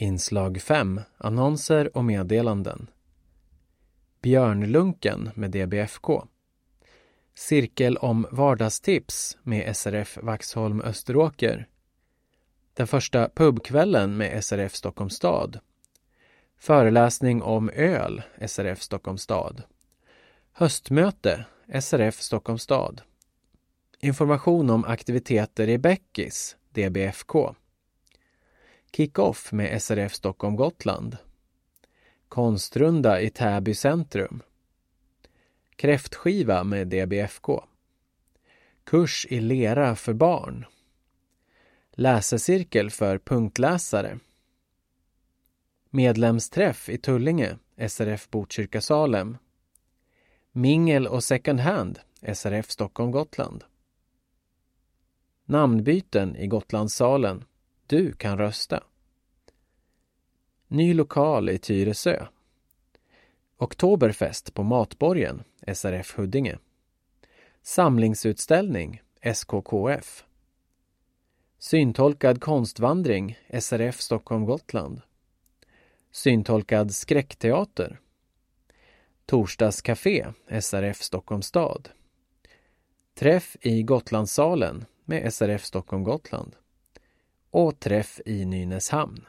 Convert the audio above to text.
Inslag 5 Annonser och meddelanden. Björnlunken med DBFK Cirkel om vardagstips med SRF Vaxholm Österåker. Den första pubkvällen med SRF Stockholms stad. Föreläsning om öl, SRF Stockholms stad. Höstmöte, SRF Stockholms stad. Information om aktiviteter i Bäckis, DBFK Kick-off med SRF Stockholm Gotland. Konstrunda i Täby centrum. Kräftskiva med DBFK. Kurs i lera för barn. Läsecirkel för punktläsare. Medlemsträff i Tullinge, SRF Botkyrka Salem. Mingel och second hand, SRF Stockholm Gotland. Namnbyten i Gotlandssalen du kan rösta. Ny lokal i Tyresö. Oktoberfest på Matborgen, SRF Huddinge. Samlingsutställning, SKKF. Syntolkad konstvandring, SRF Stockholm Gotland. Syntolkad skräckteater. Torsdagscafé, SRF Stockholm stad. Träff i Gotlandssalen med SRF Stockholm Gotland och träff i Nynäshamn.